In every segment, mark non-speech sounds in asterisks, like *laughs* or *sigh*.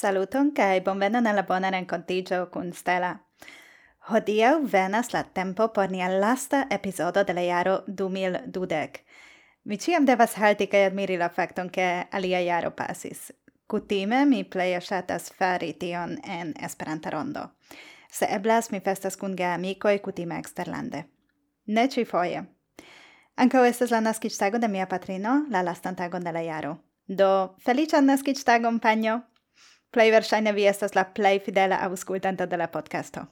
Saluton kai bonvenon alla bona rencontigio kun Stella. Hodiaŭ venas la tempo por nia lasta episodio de la jaro 2012. Mi ciam devas halti kai admiri la fakton ke alia jaro pasis. Kutime mi pleje shatas fari tion en Esperanta rondo. Se eblas mi festas kun geamikoj kutime exterlande. Ne ĉiufoje. Ankaŭ estas la naskiĝtago de mia patrino, la lastan tagon de la jaro. Do, feliĉan naskiĝtagon, panio! plei versaine vi estas la plei fidela aŭskultanto de la podcasto.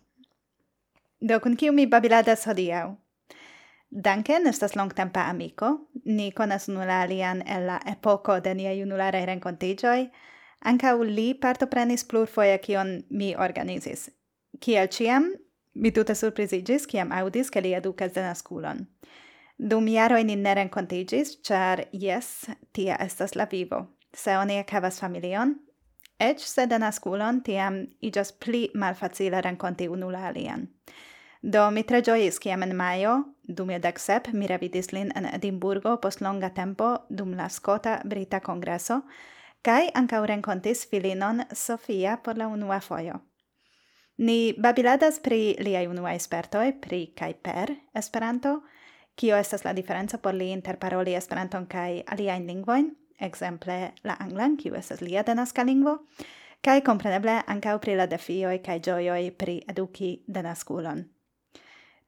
Do kun kiu mi babiladas hodiau? Duncan estas longtempa amico, ni conas unu la alian el la epoco de niaj rencontigioi, anca u li partoprenis plurfoje kion mi organizis. Kiel ciam, mi tute surprizigis, kiam audis, ke li educas de nasculon. Dum jaroi ni ne rencontigis, char, jes, tia estas la vivo. Se oni ekhavas familion, Ec se denasculon tiam igas pli malfacile renconti unu la alien. Do mi tre giois ciam en maio, dum iodec sep, mi revidis lin en Edimburgo post longa tempo dum la Scota Brita Congresso, cae ancau rencontis filinon Sofia por la unua foio. Ni babiladas pri liai unua espertoi, pri cae per Esperanto, kio estas la diferenza por li interparoli Esperanton cae aliaen lingvoin, exemple la anglan, kiu estas lia denaska lingvo, kaj kompreneble ankaŭ pri la defioj kaj ĝojoj pri eduki denaskulon.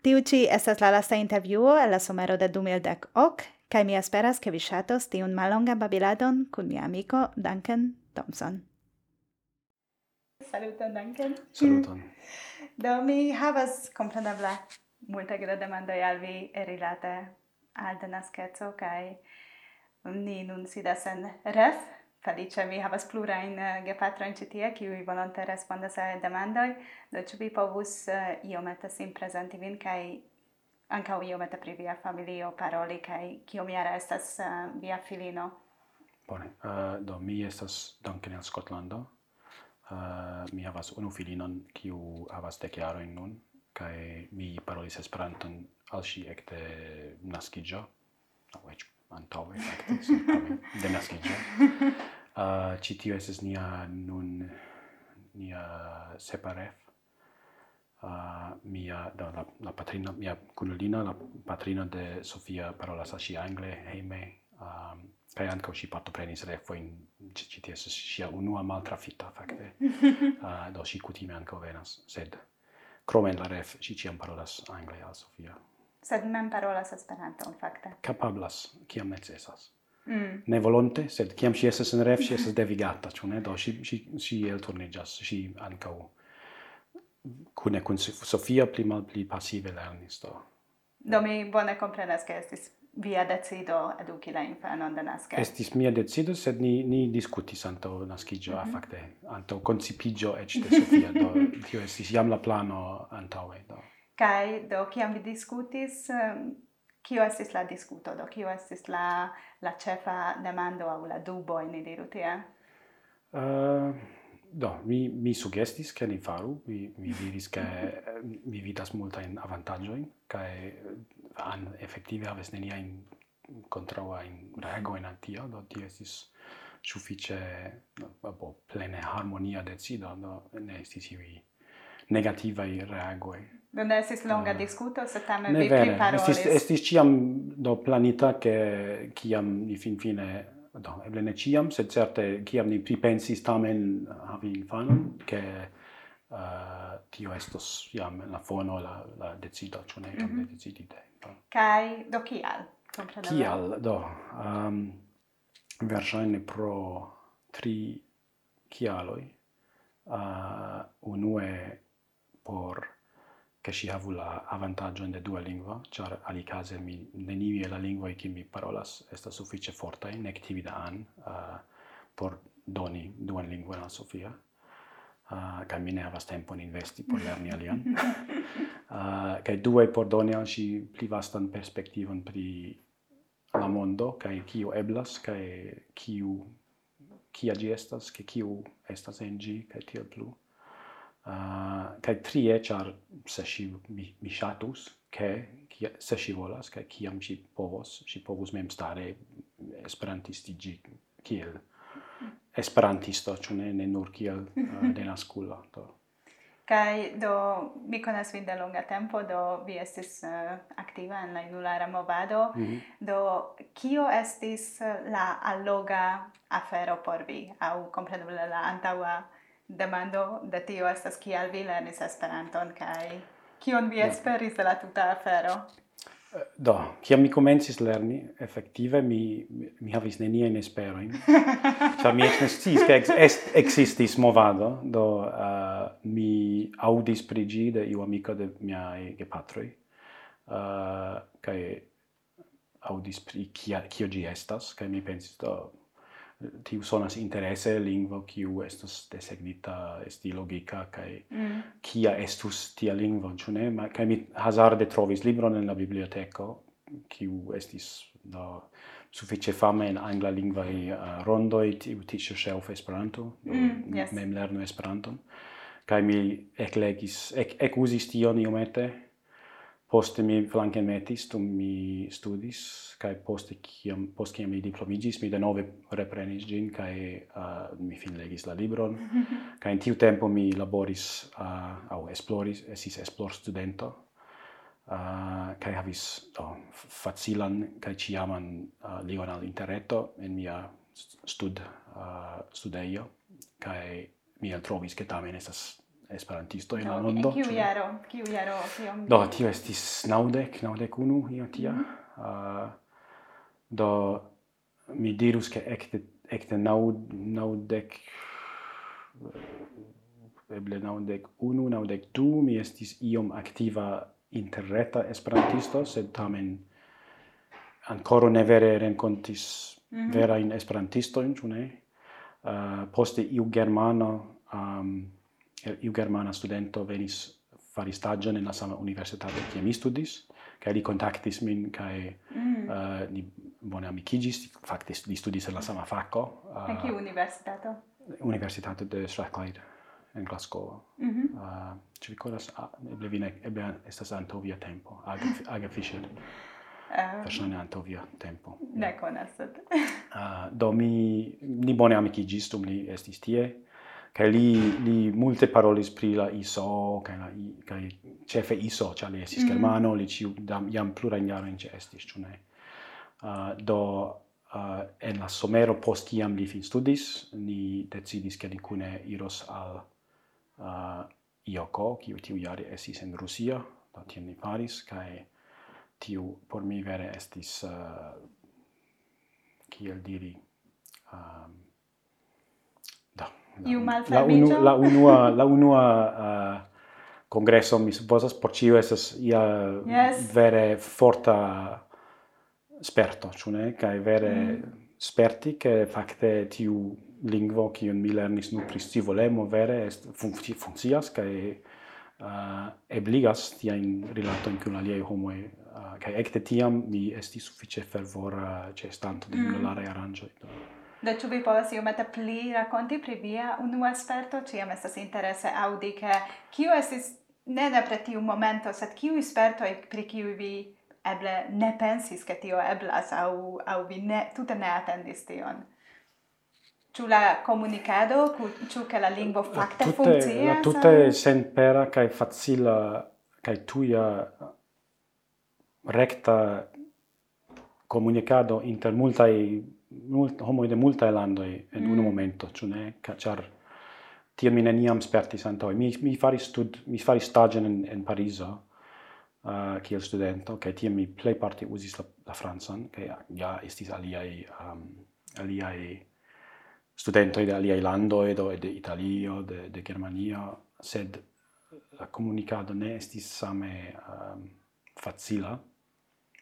Tiu ĉi estas la lasta intervjuo el la somero de 2010 ok, kaj mi esperas ke vi ŝatos tiun mallongan babiladon kun mia amiko Duncan Thompson. Saluton, Duncan. Saluton. *laughs* Do, mi havas komprenebla multe gra demandoj al vi rilate al denaskeco kaj Ni nun sidas en ref, felice mi havas plurajn eh, gepatrojn gepatroin citie, kiui volonte respondas a demandoi, do ci vi povus eh, iomete sim presenti vin kai ankaŭ iomete pri via familio paroli kaj kiom jara estas eh, via filino? Bone, uh, do mi estas Duncan el Scotlando, Uh, mi havas unu filinon kiu havas dek jarojn nun kai mi parolis Esperanton al si ekde naskiĝo no, antaŭe fakte, antaŭe de naskiĝo. *laughs* Uh, ĉi tio estas nia nun nia separef. Uh, mia da la, la patrina mia kunulina la patrina de Sofia parolas al ŝi angle hejme um, kaj ankaŭ ŝi partoprenis refoin ĉi ĉi ties ŝia unua maltrafita fakte *laughs* uh, do ŝi kutime ankaŭ venas sed krome la ref ŝi ĉiam parolas angle al Sofia Sed mem parolas Esperanton facte. Capablas, ciam necessas. Mm. Ne volonte, sed ciam si esas in ref, si esas devigata, ĉu ne? Do si si si el turnigas, si ancau cune kun Sofia pli malpli passive lernis do. Do mi bone comprenas che estis via decido eduki la infanon de naske. Estis mia decido, sed ni, ni discutis anto nascigio, mm -hmm. facte, anto concipigio ec de Sofia, do tio estis jam la plano antaue, do. Kai do kiam vi discutis ehm, kio estis la discuto? Do kio estis la la cefa demando au la dubo in diru tia uh, ehm, do mi mi sugestis ke ni faru. Mi mi diris ke mi vidas multa in avantaggio in kai an effettive aves nenia in contraua in rego in antio do tie estis suffice bo plene harmonia decido. Do ne estis ivi negativa i reagoi Do ne estis longa mm. discuto, se tamen vi vere. priparolis. Estis, estis ciam do planita che ciam ni fin fine do eble ne ciam sed certe ciam ni pripensis tamen havi infanon che uh, tio estos iam la fono la la decido ĉu ne iam mm -hmm. decidite kaj do kial kompreneble kial do um, Versaine pro tri kialoj uh, eh, unue por che si havu la in de dua lingua, char alicase mi nenive la lingua che mi parolas esta suffice forte in activida an uh, por doni due lingua la Sofia. Eh, uh, kai mi ne havas tempon investi por lerni alian. *laughs* Eh, uh, kai due por doni al si pli vastan perspektivon pri la mondo, kai kio eblas, kai kiu kia gi estas, ke kiu estas en gi, kai tiel plu uh, kai trie char se si mi, mi shatus che se si volas kai kiam si povos si povus mem stare esperantistigi kiel esperantisto ĉu ne? Ne nur kiel ah, *laughs* uh, denaskulanto Kai do mi konas vin de longa tempo, do vi estis uh, aktiva en la junulara movado, mm -hmm. do kio estis eh, la alloga afero por vi, au kompreneble la antaŭa demando de tio estas kial vi lernis Esperanton kaj kion vi esperis de la tuta afero? Eh, do, kiam mi komencis lerni, efektive mi mi havis neniajn esperojn. *laughs* Ĉar mi eĉ ne sciis ke ekzistis movado, do uh, mi aŭdis pri ĝi de iu amiko de miaj gepatroj. Uh, kaj aŭdis pri kia, kio ĝi estas, kaj mi pensis, do, tiu sonas interesse lingvo kiu estas desegnita esti logika kaj mm. kia estus tia lingvo ĉu ne ma kaj mi hazarde trovis libron en la biblioteko kiu estis do sufiĉe fama en angla lingva uh, rondoj tiu teacher shelf Esperanto mm, yes. mem lernu Esperanton kaj mi eklegis ek ekuzis tion iomete Poste mi flanken metis, dum mi studis, kai poste kiam post kiam mi diplomigis, mi denove reprenis gin kai uh, eh, mi fin legis la libron. *laughs* kai in tiu tempo mi laboris uh, au esploris, eh, esis esplor studento. Uh, kai havis oh, facilan kai ciaman uh, ligon al interreto en mia stud uh, studeio kai mi trovis ke tamen estas esperantisto en la mondo. Kiu jaro? Kiu jaro? Kiom? Do tio estis naudek, naudek unu io tia. Mm -hmm. uh, do mi dirus ke ekte ekte naud naudek eble naudek unu, naudek du mi estis iom aktiva interreta esperantisto, sed tamen ancora ne vere rencontis mm -hmm. vera in esperantisto in, ne? Uh, poste iu germano um, Eh, iu germana studento venis fari stagion en la sama universitate kie mi studis kaj li contactis min kaj mm. Eh, uh, ni bone amicigis, factis li studis en la sama facco. uh, eh, en kiu universitato universitato de Strathclyde en Glasgow mm -hmm. uh, ci ricordas ah, uh, eble vine eble estas antovia tempo aga *laughs* age fisher Uh, Verŝajne antovia tempo. Ne yeah. sed. uh, do mi ni bone amicigis, dum li estis tie che li li multe parole pri la iso che la che cefe iso c'ha le si schermano mm. li ci dam jam plura ignaro in cesti cioè ne uh, do uh, en la somero post iam li fin studis ni decidis che li iros al uh, Ioko, kiu tiu jare esis en Rusia, do tien ni paris kai tiu por mi vere estis, uh, kiel diri, um, iu la, unu, la unua la unua uh, *laughs* congresso mi supposas por ciu estas ia yes. vere forta sperto ĉu ne kaj vere mm. sperti che fakte tiu lingvo kiun mi lernis nur pri scivolemo vere est funci, funkcias kaj uh, eh, ebligas tiajn rilatojn kun aliaj homoj uh, eh, kaj ekde tiam mi estis sufiĉe fervora ĉeestanto de mm. junularaj aranĝoj. Do. Do ĉu vi povas iomete pli rakonti pri via unua sperto? Ĉiam estas interese aŭdi ke kiu estis ne nepre tiu momento, sed kiuj spertoj pri kiuj vi eble ne pensis ke tio eblas aŭ aŭ vi ne tute ne atendis tion. Ĉu la komunikado, ĉu ke la lingvo fakte funkcias? La tute senpera kaj facila kaj tuja rekta komunikado inter multaj mult homo de multa lando en mm. un momento, ĉu ne? Ĉar ti mi neniam spertis antaŭe. Mi mi faris stud mi faris stagion en en Parizo uh, kiel studento, kaj tiam mi plejparte uzis la, la francan, kaj ja estis aliaj um, aliaj studentoj de aliaj landoj, do de Italio, de, de Germanio, sed la comunicado ne estis same um, facila,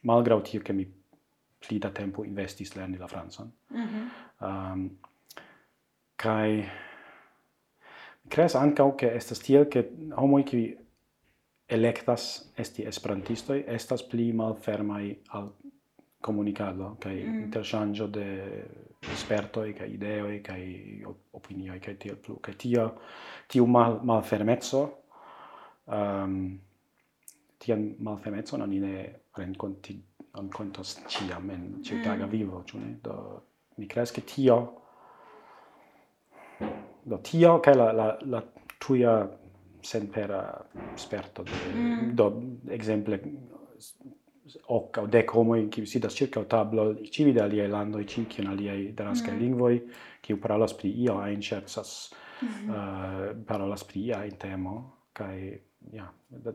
malgrau tio che mi pli da tempo investis lerni la francan. Mhm. -hmm. um, kai mi creas ancau che estas tiel che homoi qui electas esti esperantistoi estas pli malfermaj al comunicado kai mm. interchangio de espertoi kai ideoi kai opinioi kai tiel plu kai tio tiu mal malfermezzo ehm um, tian malfermezzo non ne renconti non contos ciam en ĉiutaga mm. vivo, ĉu ne? Do mi crees che tio do tio kaj la la la tuja senpera sperto de mm. do ekzemple hoc au dec homoi qui sidas circa o tablo, civi de aliei landoi, civi in aliei derascae mm. lingvoi, qui mhm. eh, parolas pri ia ein certas mm -hmm. uh, parolas pri ia in temo, cae, ja, yeah,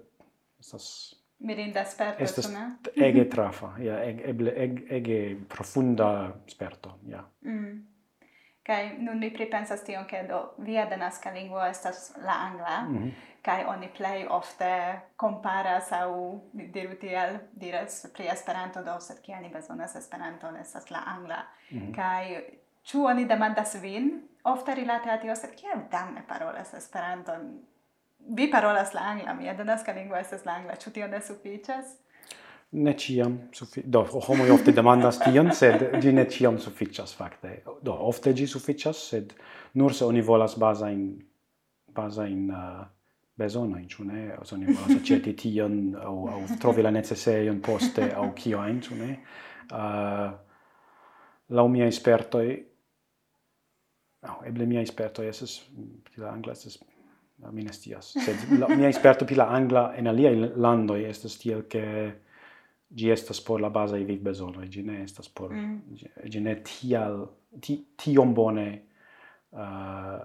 estas mirinda sperto, Estes ne? ege trafa, ja, ege, ege, ege profunda sperto, ja. Mm. Kai nun mi pripensas tion ke do via denaska lingvo estas la angla, mm -hmm. kai oni plej ofte komparas aŭ diru tiel diras pri Esperanto do sed kial ni bezonas esperanto estas la angla. Mm -hmm. Kai ĉu oni demandas vin ofte rilate a tio sed kiel damne parolas Esperanton vi parolas la angla, mia denaska lingua estas la angla, ĉu tio ne sufiĉas? Ne ciam sufiĉas. Do, homoj ofte demandas tion, sed di ne ciam sufiĉas fakte. Do, ofte gi sufiĉas, sed nur se oni volas baza in uh, in ĉu ne? Se oni volas aĉeti tion au, au trovi la necesejon poste au kiojn, in ne? Uh, lau mia esperto e aŭ eble mia esperto estas la angla Ah, mi ne stias. Sed la mia esperto pi la angla en alia landoj estas tiel che gi estas por la bazaj vivbezonoj, gi ne estas por mm. ĝi gi ne tial ti, tiom bone uh,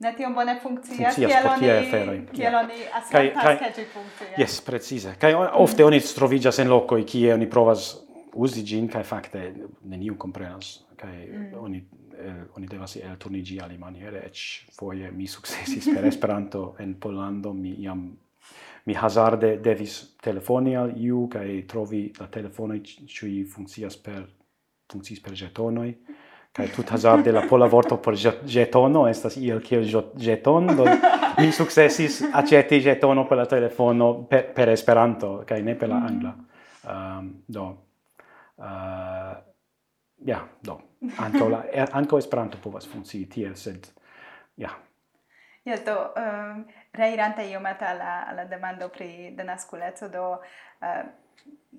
ne tiom bone funkcias, kiel oni, aferoj. kiel oni asertas, ke ĝi funkcias. Yes, precize. Kaj ofte oni troviĝas en lokoj kie oni provas uzi ĝin, kaj fakte neniu komprenas, kaj mm. oni eh, oni devas elturnigi ali maniere, ec foie mi successis per *laughs* Esperanto en Pollando, mi iam mi hazarde devis telefoni al iu kai trovi la telefono ci funkcias per funkcias per jetonoj kai tut hazarde la pola vorto por jetono estas iel kiel jeton do mi successis aceti jetono per la telefono per, per Esperanto kai ne per la angla. Um, do uh, ja, do. Anko la er, anko Esperanto povas funkcii tiel, sed ja. Ja, do um, reirante iomete alla, alla demando pri denasculeco, do uh,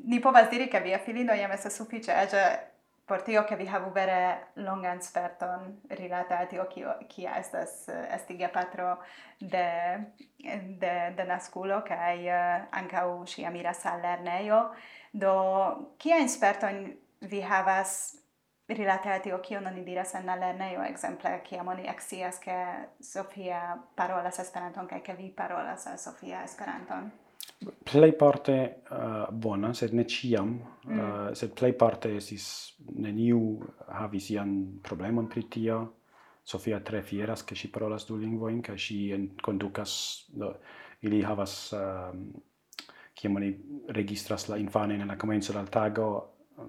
ni povas diri che via filino iam estas suffice ege por tio che vi havu vere longan sperton rilate a tio kio kia estas eh, esti gepatro de de de nasculo kaj uh, ankaŭ ŝi amiras al lernejo do kia sperton vi havas rilate a tio kio non diras en la lernejo ekzemple kiam oni ekscias ke Sofia parolas Esperanton kaj ke vi parolas al Sofia Esperanton? Plej parte uh, bona, sed ne ciam, eh, mm. uh, sed plej parte esis neniu havis ian problemon pri tio. Sofia tre fieras ke ŝi parolas du lingvojn kaj ŝi kondukas do, ili havas um, kiam oni registras la infanojn en la komenco de la tago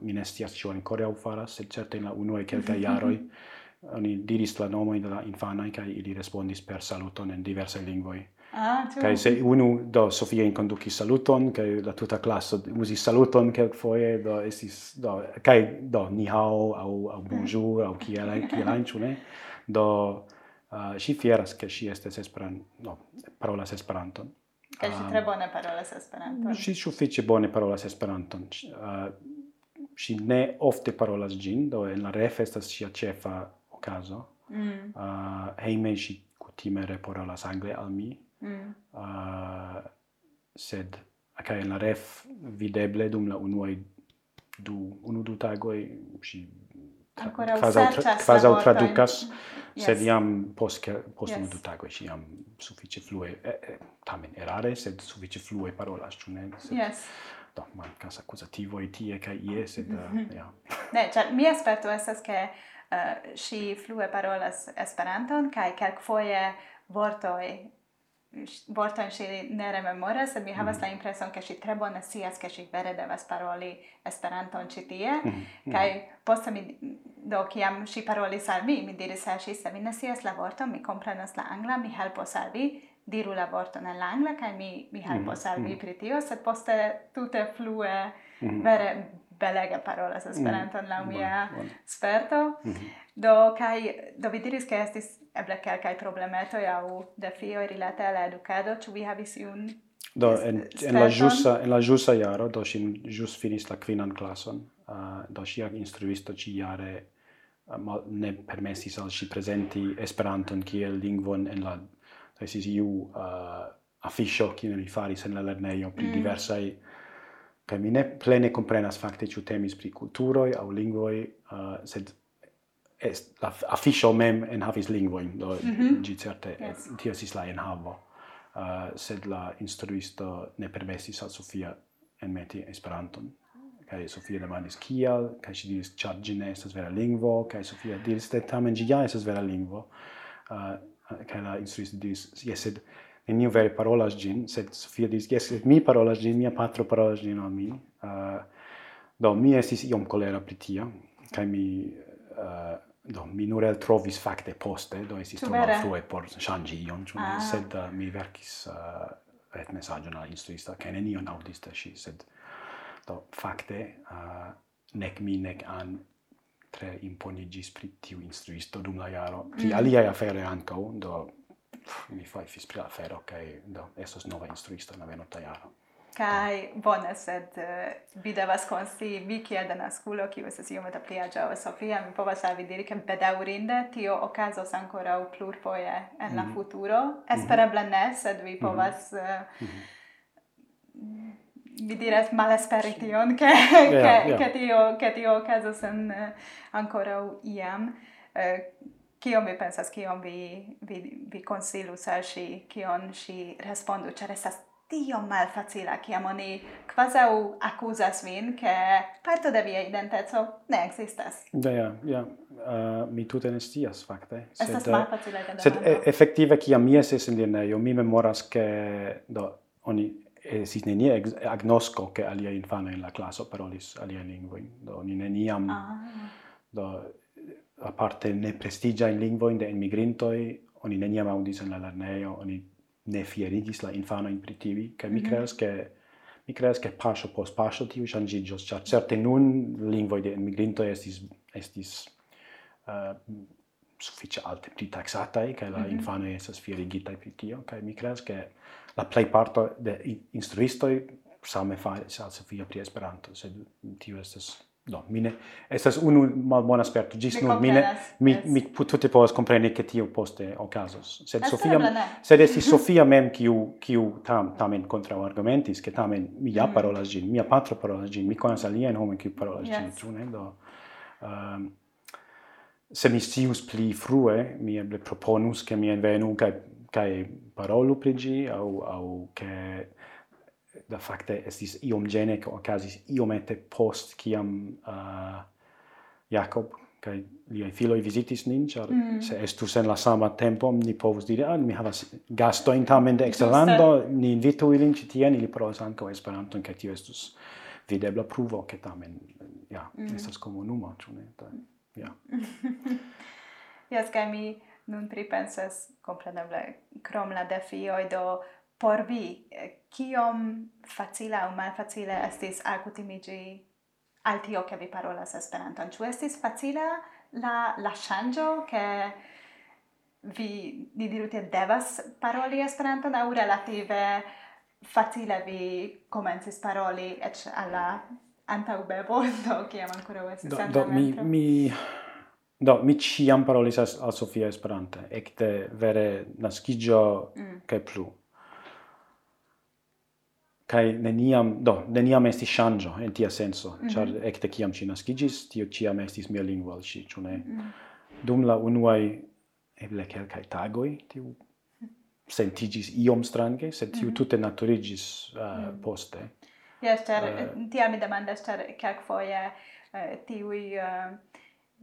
mi ne scias ancora au faras, sed certe in la uno e quelca iaroi, mhm. oni diris la nomojn de la infanai, kaj ili respondis per saluton en diverse lingvoi. Ah, kai se unu do Sofia inconduci saluton kai la tuta classe usi saluton kelk foie, do esis do kai do ni hao au au bonjour *laughs* au kiela kiela ne do ah, uh, si fieras che si estes esperan no parolas esperanton Kaj si tre bone parolas Esperanton. Si suffice bone parolas Esperanton. Uh, si ne ofte parolas gin, do en la ref estas sia cefa ocaso. Mm. Ah, uh, heime si cutime reparolas angle al mi, mm. uh, sed okay, en la ref videble dum la unuai du, unu du tagoi si Ancora quasau, tra, traducas, *laughs* yes. sed iam post, post yes. unu du tagoi si iam suffice flue, eh, eh, tamen erare, sed suffice flue parolas, cune? Sed, yes no, mancas accusativoi tie ca ie, sed, mm -hmm. ja. Ne, cioè, mi aspetto estas che eh, uh, si flue parolas Esperanton, kai kelk foje vortoi vortoi si ne rememoras, sed mi mm. havas mm. la impreson che si tre bone sias che si vere devas paroli Esperanton ci tie. Mm. mm. Kaj mi do kiam si parolis al mi, mi diris eh, al si se mi ne sias la vorton, mi comprenas la angla mi helpos al vi, diru la vorto nel angla, kaj mi, mi helpos mm. al vi pri tio, sed poste tute flue, mm. vere belega parolas Esperanton mm-hmm. mm. la mia bon, bon. sperto. Mm. Do, kaj, do vi diris, ke estis eble kelkaj problemetoj de fio rilate al la edukado, ĉu vi havis iun Do, en, en la ĝusa en la ĝusa jaro, do sin just finis la kvinan klason, uh, do sia instruisto ci jare uh, ne permessis al si presenti Esperanton kiel lingvon en la esis iu uh, afiscio kiun ili faris en la lernejo pri mm. diversaj kaj mi ne plene komprenas fakte ĉu temis pri kulturoj aŭ lingvoj uh, eh, sed est la afisho mem enhavis lingvojn do mm -hmm. ĝi certe eh, yes. tio estis la enhavo uh, sed la instruisto ne permesis al Sofia enmeti Esperanton kai Sofia demandis kial kai ŝi diris ĉar ĝi ne estas vera lingvo kaj Sofia diris ke tamen ĝi ja estas vera lingvo uh, kaj la instruisto diris yes sed neniu vere parolas ĝin sed Sofia diris yes sed mi parolas ĝin mia patro parolas ĝin al mi uh, do mi estis iom kolera pri tio kai mi uh, do mi nur el trovis fakte poste do estis tro malfrue por ŝanĝi ion ah. sed uh, mi verkis uh, et messaggio al instruisto che nenion aŭdis de si sed do fakte uh, nek mi nek an tre imponigis pri tiu instruisto dum la jaro. Mm. Pri mm. aliaj afere ankaŭ, do pff, mi fajfis pri afero, kaj do estos nova instruisto na la jaro. Kai bona sed uh, vi devas konsi vi kiel denaskulo kiu estas iomete pli aĝa ol Sofia mi povas al vi diri ke bedaŭrinde tio okazos ankoraŭ plurfoje en la mhm. futuro mhm. espereble ne sed vi povas uh, mm -hmm mi diras malesperi tion, che, yeah, *laughs* che, yeah. che tio, che tio ocasas en, uh, ancora iam. Uh, kiom pensas, kiom vi, vi, vi consilus al si, kion si respondu, cer estas tiom malfacila, kiam oni quasau accusas vin, che parto de via identezo ne existas. Da, ja, ja. Uh, mi tute ne stias, fakte. Estas uh, malfacila demando. Sed, e, effektive, kiam mi esis in lernejo, mi memoras, che, do, oni Eh, estis nenia agnosco che alia infano in la klaso parolis alia lingua do ni neniam ah. do parte ne prestigia in lingvo de emigrintoj oni neniam audis in la lerneo oni ne fierigis la infano in pritivi che mi mhm. creas che mi creas che paŝo post paŝo tiu ŝanĝiĝos giusto certe nun lingua de emigrintoj estis estis uh, suffice alte pri taxatai che la mm -hmm. infano esas fierigitai pri tio kai mi creas che la play parto de instruistoj same faris al Sofia pri Esperanto sed tio estas No, mine estas unu malbona sperto gis nun mine mi mi tutte povas compreni che tio poste okazos. Sed Sofia sed esti *laughs* Sofia mem kiu kiu tam tamen contra argumentis che tamen mi ja parolas gin, mia patro parolas gin, mi conas alien homen kiu parolas yes. gin, ne do. Um, se mi sius pli frue, mi eble proponus che mi envenu kai kai parolu pri gi au au che da fakte estis iom gene che ocasis iomete post kiam uh, Jacob kai li ai filo visitis nin, char mm. se estu sen la sama tempo, ni povus dire ah, mi havas gastojn tamen de eksterlando, ni invitu ilin ci tien, ili provas ankaŭ esperanto ke tio estus videbla pruvo, ke tamen, ja, mm. estas komunumo, ĉu ne? ja. *laughs* yes, kaj mi nun pripensas, kompreneble, krom la defioj do por vi, eh, kiom facila o malfacile estis alkutimiĝi al tio, ke vi parolas Esperanton? Ĉu estis facila la, la ŝanĝo, ke vi, ni diru tiel, devas paroli Esperanton, aŭ relative facile vi komencis paroli eĉ al la antau bebo, *laughs* do, kiam ancora estas do, do, mi, mi, do, mi ciam parolis al Sofia Esperante, ecte vere nascigio mm. cae plu. Cae neniam, do, neniam esti shangio, in tia senso, mm -hmm. char ecte ciam ci nascigis, tio ciam estis mia lingua al ci, cune, mm. dum la unuai, eble quelcae tagoi, tiu *laughs* sentigis iom strange, sed tiu mm -hmm. tute naturigis uh, mm. poste. Yes, char, uh, eh. tia mi demandas, char kelkfoje uh, eh, tiui, uh,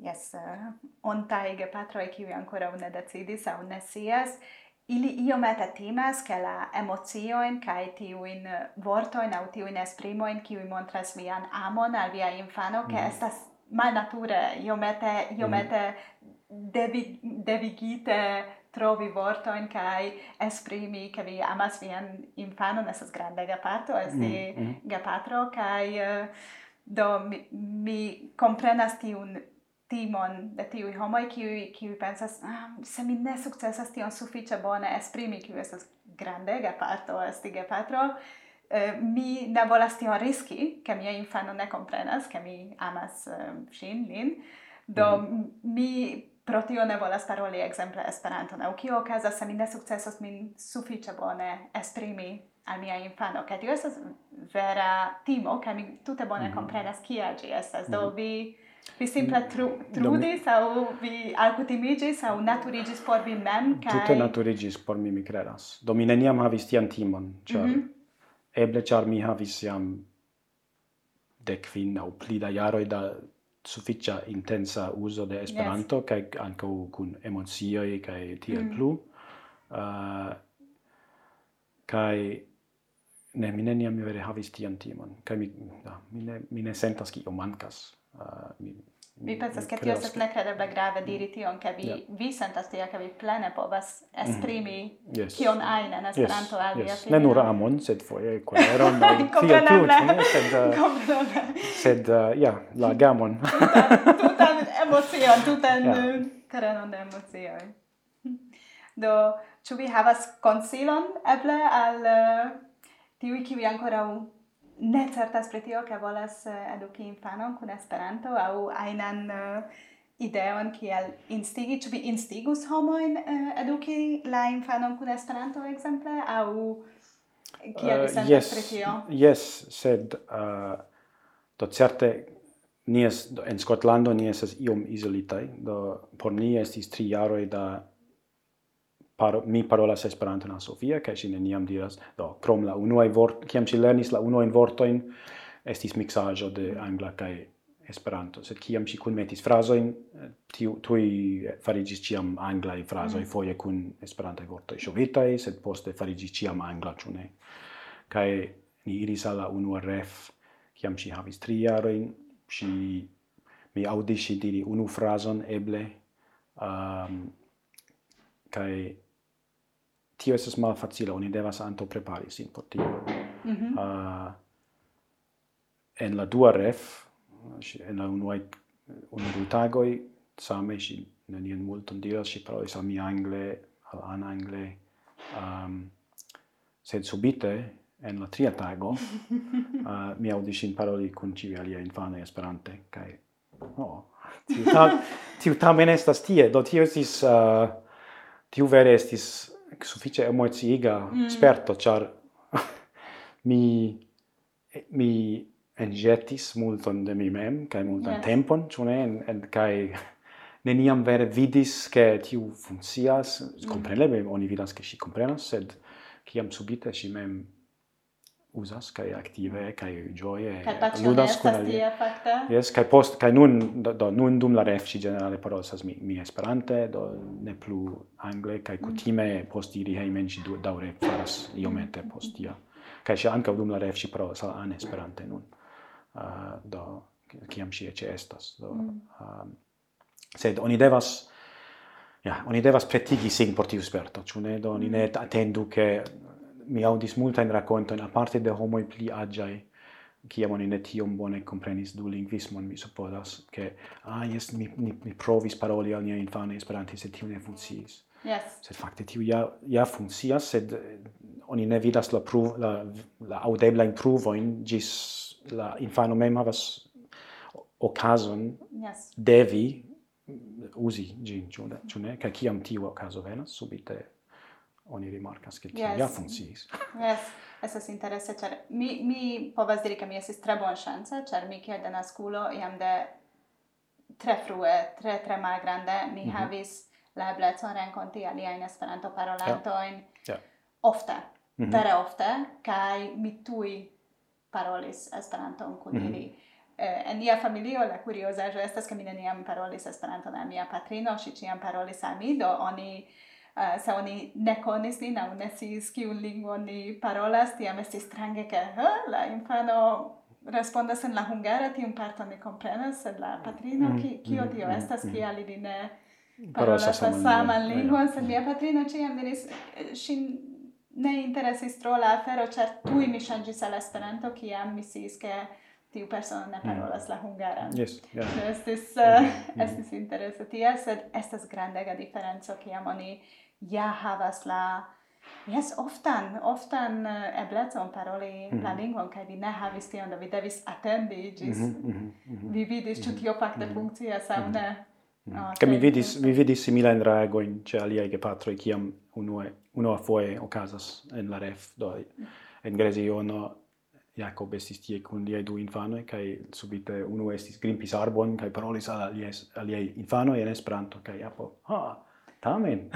yes, uh, ontai gepatroj, kiwi ancora une decidis au ne sias, ili iomete timas che la emocioin kaj tiujn vortojn aŭ tiujn esprimojn, kiuj montras vian amon al via infano, ke mm. estas malnature iomete iomete mm-hmm. mm. devi, devigite trovi vortojn kai esprimi che vi amas vian infanon estas granda gepato esti mm, mm. gepatro uh, do mi, mi komprenas tiun timon de tiuj homoj ki ki pensas ah, se mi ne sukcesas tion sufiĉe bone esprimi kiu estas grandega parto esti gepatro. Eh, mi ne volas tion riski ke mia infano ne comprenas, ke mi amas eh, uh, shin, lin. Do mm. mi pro tio ne volas paroli exemple esperanto aŭ kio okazas se mi ne sukcesos min sufiĉe bone esprimi al mia infano kaj tio estas vera timo kaj mi tute bone mm -hmm. komprenas kia ĝi estas mm -hmm. do mhm. vi vi simple tru, trudis mi... vi alcutimigis, au naturigis por vi mem kai... tute naturigis por mi mi credas. do mi neniam havis tian timon ĉar mm -hmm. eble char mi havis jam de kvin aŭ pli da jaroi da sufficia intensa uso de Esperanto yes. kaj ankaŭ kun emocioj kaj tiel mm. plu. Ah, uh, kaj ne mi neniam vere havis tian timon kaj mi da, mi ne mi ne sentas kio mankas. Uh, ah, mi Mi pensas che tio estas necredeble grave diri tion, che vi, yeah. vi sentas tia, che vi plene povas mhm. esprimi mm -hmm. yes. kion ajn en Esperanto yes. al via yes. Ne nur amon, sed foie koleron, tio tio. Sed, *laughs* uh, sed eh, uh, ja, la *laughs* gamon. tutan emocion, tutan *laughs* yeah. terenon de emocioi. Do, ĉu vi havas konsilon, eble, al eh, uh, tiuj, kiuj ankoraŭ ne certas pri tio, ke volas eh, eduki infanon kun Esperanto aŭ ajnan uh, eh, ideon kiel instigi, ĉu vi instigus homojn uh, eh, eduki la infanon kun Esperanto ekzemple aŭ kiel vi sentas yes, pri tio? Yes, sed uh, do certe ni es, do, en Skotlando ni estas iom isolitaj, do por ni estis tri jaroj da paro, mi parolas Esperanton al Sofia, kaj ŝi neniam diras, do, krom la unuaj vortoj, kiam ŝi lernis la unuajn vortojn, estis miksaĵo de angla kaj Esperanto, sed kiam ŝi kunmetis frazojn, eh, tiu tuj fariĝis ĉiam anglaj frazoj, mm. foje kun esperantaj vortoj ŝovitaj, sed poste fariĝis ĉiam angla, ĉu ne? Kaj ni iris al la unua ref, kiam ŝi havis tri jarojn, ŝi mi aŭdis ŝi diri unu frazon eble, ehm, um, kaj tio estas malfacila, oni devas anto prepari sin por tio. Mm -hmm. uh, en la dua ref, en la unuaj unu du tagoj, same ŝi nenien multon diras, ŝi parolis al mi angle, al ana angle, um, sed subite, en la tria tago, uh, *laughs* mi audis ŝin paroli kun ĉiuj aliaj infanoj Esperante, kaj oh, tiu, ta, *laughs* tiu tamen estas tie, do tio estis, uh, tiu vere estis suffice emoziiga mm. sperto char *laughs* mi mi enjetis multon de mi mem kaj multan yes. tempon ĉu en, en kaj *laughs* neniam vere vidis che tiu funkcias mm. kompreneble oni vidas che si comprenas sed kiam subite si mem usas kai aktive kai joye ludas kun alia. Yes, kai post kai nun do, nun dum la refci generale parolsas mi mi Esperante, do ne plu angle kai kutime post iri hejmen ĝi du daure faras iomete post ia Kai ŝi anka dum la refci parolas an Esperante nun. Uh, do kiam si ece estas. Do mm. um, sed oni devas Ja, oni devas pretigi sin por tiu sperto, ĉu ne? Do oni ne atendu ke mi audis multajn a parte de homo pli aĝaj kiam oni ne tiom bone comprenis du linguismon mi supposas che, ah, yes, mi, mi, mi provis paroli al nia infano esperanti, se tiu ne funciis. Yes. Sed fakte tiu ja, ja funcias, sed eh, oni ne vidas la, pruv, la, la audebla in gis la infano mem havas occasion yes. devi usi gin, chune ciune, ca ciam tiu ocaso venas, subite oni rimarkas ke tio yes. ja funkciis. *laughs* Yes, estas interese, ĉar mi, mi povas diri, ke mi estis tre bonŝanca, ĉar mi kiel denaskulo jam de tre frue, tre tre malgrande, mi mm -hmm. havis la eblecon renkonti aliajn Esperanto-parolantojn yeah. yeah. ofte, mm -hmm. vere ofte, kaj mi tuj parolis Esperanton kun mm -hmm. ili. Eh, en nia familio la kuriozaĵo estas, ke mi neniam parolis Esperanton al mia patrino, ŝi ĉiam parolis al mi, do oni uh, se oni ne konis nin au ne sis kiun lingvo ni parolas, tiam estis strange ke uh, la infano respondas en la hungara, tiun parto ne comprenas, sed la patrino, mm, ki, mm, kio mm, tio mm, estas, mm. kia li ne parolas la saman lingvon, mm. sed mia patrino ciam diris, eh, sin ne interesis tro la afero, cer tui mi ŝanĝis al Esperanto, kiam mi sis, ke tiu persona ne mm. parolas mm. la hungaran. Yes. Yeah. Do estis, uh, mm. estis interesa tia, sed estas grandega diferenco kiam oni ja havas la Yes, oftan, oftan uh, eblecon paroli mm -hmm. la mm-hmm. lingvon, kai vi ne havis tion, da vi devis atendi gis mm -hmm, mm -hmm, mm-hmm. vi vidis ĉu mm-hmm, tio facte mm -hmm. funkcias aŭ ne. Oh, okay. mi vidis mi vidis similan reagoin ce aliai gepatroi, ciam unue unua foe ocasas en la ref do en Greziono Jacob estis tie kun liaj du infanoj kaj subite unu estis grimpis arbon kaj parolis al aliaj aliaj infanoj en Esperanto kaj apo ha tamen?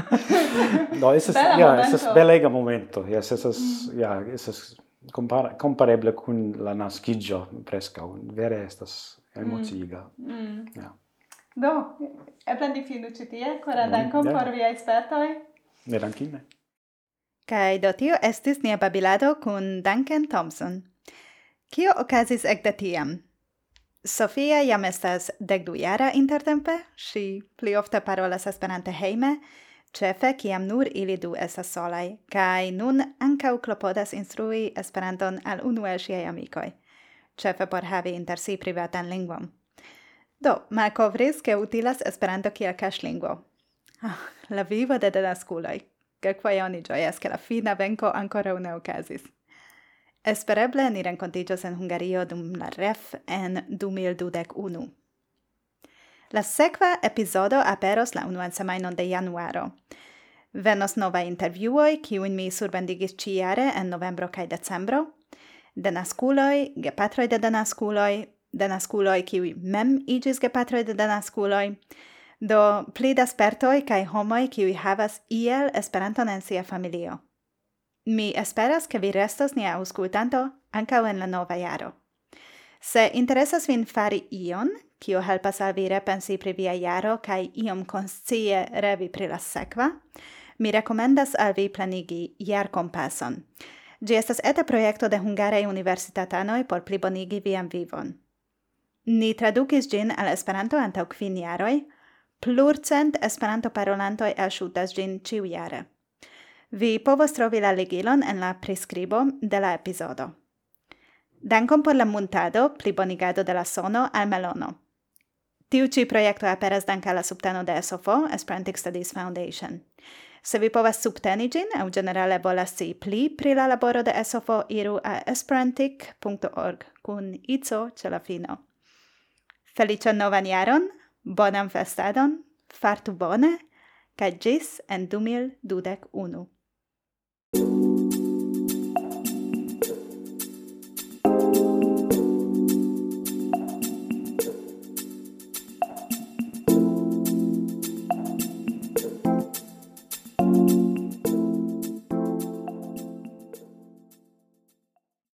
*laughs* Do estas ja estas belega momento ja estas ja estas compar compareble kun la naskiĝo preskaŭ. Vere estas emociiga. Mm. mm. ja. Do eble ni finu ĉi tie kora mm, dankon por viaj spertoj ne dankine Kaj do tio estis nia babilado kun Duncan Thompson. Kio okazis ekde tiam? Sofia jam estas degdujara intertempe, si pli ofte parolas Esperante heime, cefe kiam nur ili du estas solai, kai nun ankaŭ klopodas instrui Esperanton al unu el siei amikoj, cefe por havi inter si privatan lingvon. Do, malkovris, ke utilas Esperanto kiel kaŝlingvo. Ah, la vivo de denaskuloj. Kelkfoje oni gioias, ke la fina venko ancora une okazis. Espereble ni rencontigios en Hungario dum la ref en 2021. La sekva epizodo aperos la unuan semainon de januaro. Venos nova intervjuoj, kiujn mi surbendigis ĉijare en novembro kaj decembro. Denaskuloj, gepatroj de denaskuloj, denaskuloj, kiuj mem iĝis gepatroj de denaskuloj, do pli da spertoj kaj homoj, kiuj havas iel Esperanton en sia familio. Mi esperas che vi restos nia auscultanto ankaŭ en la nova jaro. Se interesas vin fari ion, kio helpas al vi repensi pri via jaro kaj iom konscie revi pri la sekva, mi rekomendas al vi planigi jarkompason. Ĝi estas eta projekto de hungaraj Universitatanoi por plibonigi vian vivon. Ni tradukis gin al Esperanto antau kvin iaroi, plurcent Esperanto-parolantoj gin ciu iare. Vi povos trovi la legilon en la prescribo de la episodo. Dankon por la muntado, plibonigado de la sono al melono. Tiu ci proiecto aperas danke la subteno de SOFO, Esperantic Studies Foundation. Se vi povas subteni gin, au generale volas si pli pri la laboro de SOFO, iru a esperantic.org kun ico ce la fino. Feliĉan novan jaron, bonan festadon, fartu bone, kaj ĝis en 2021. thank you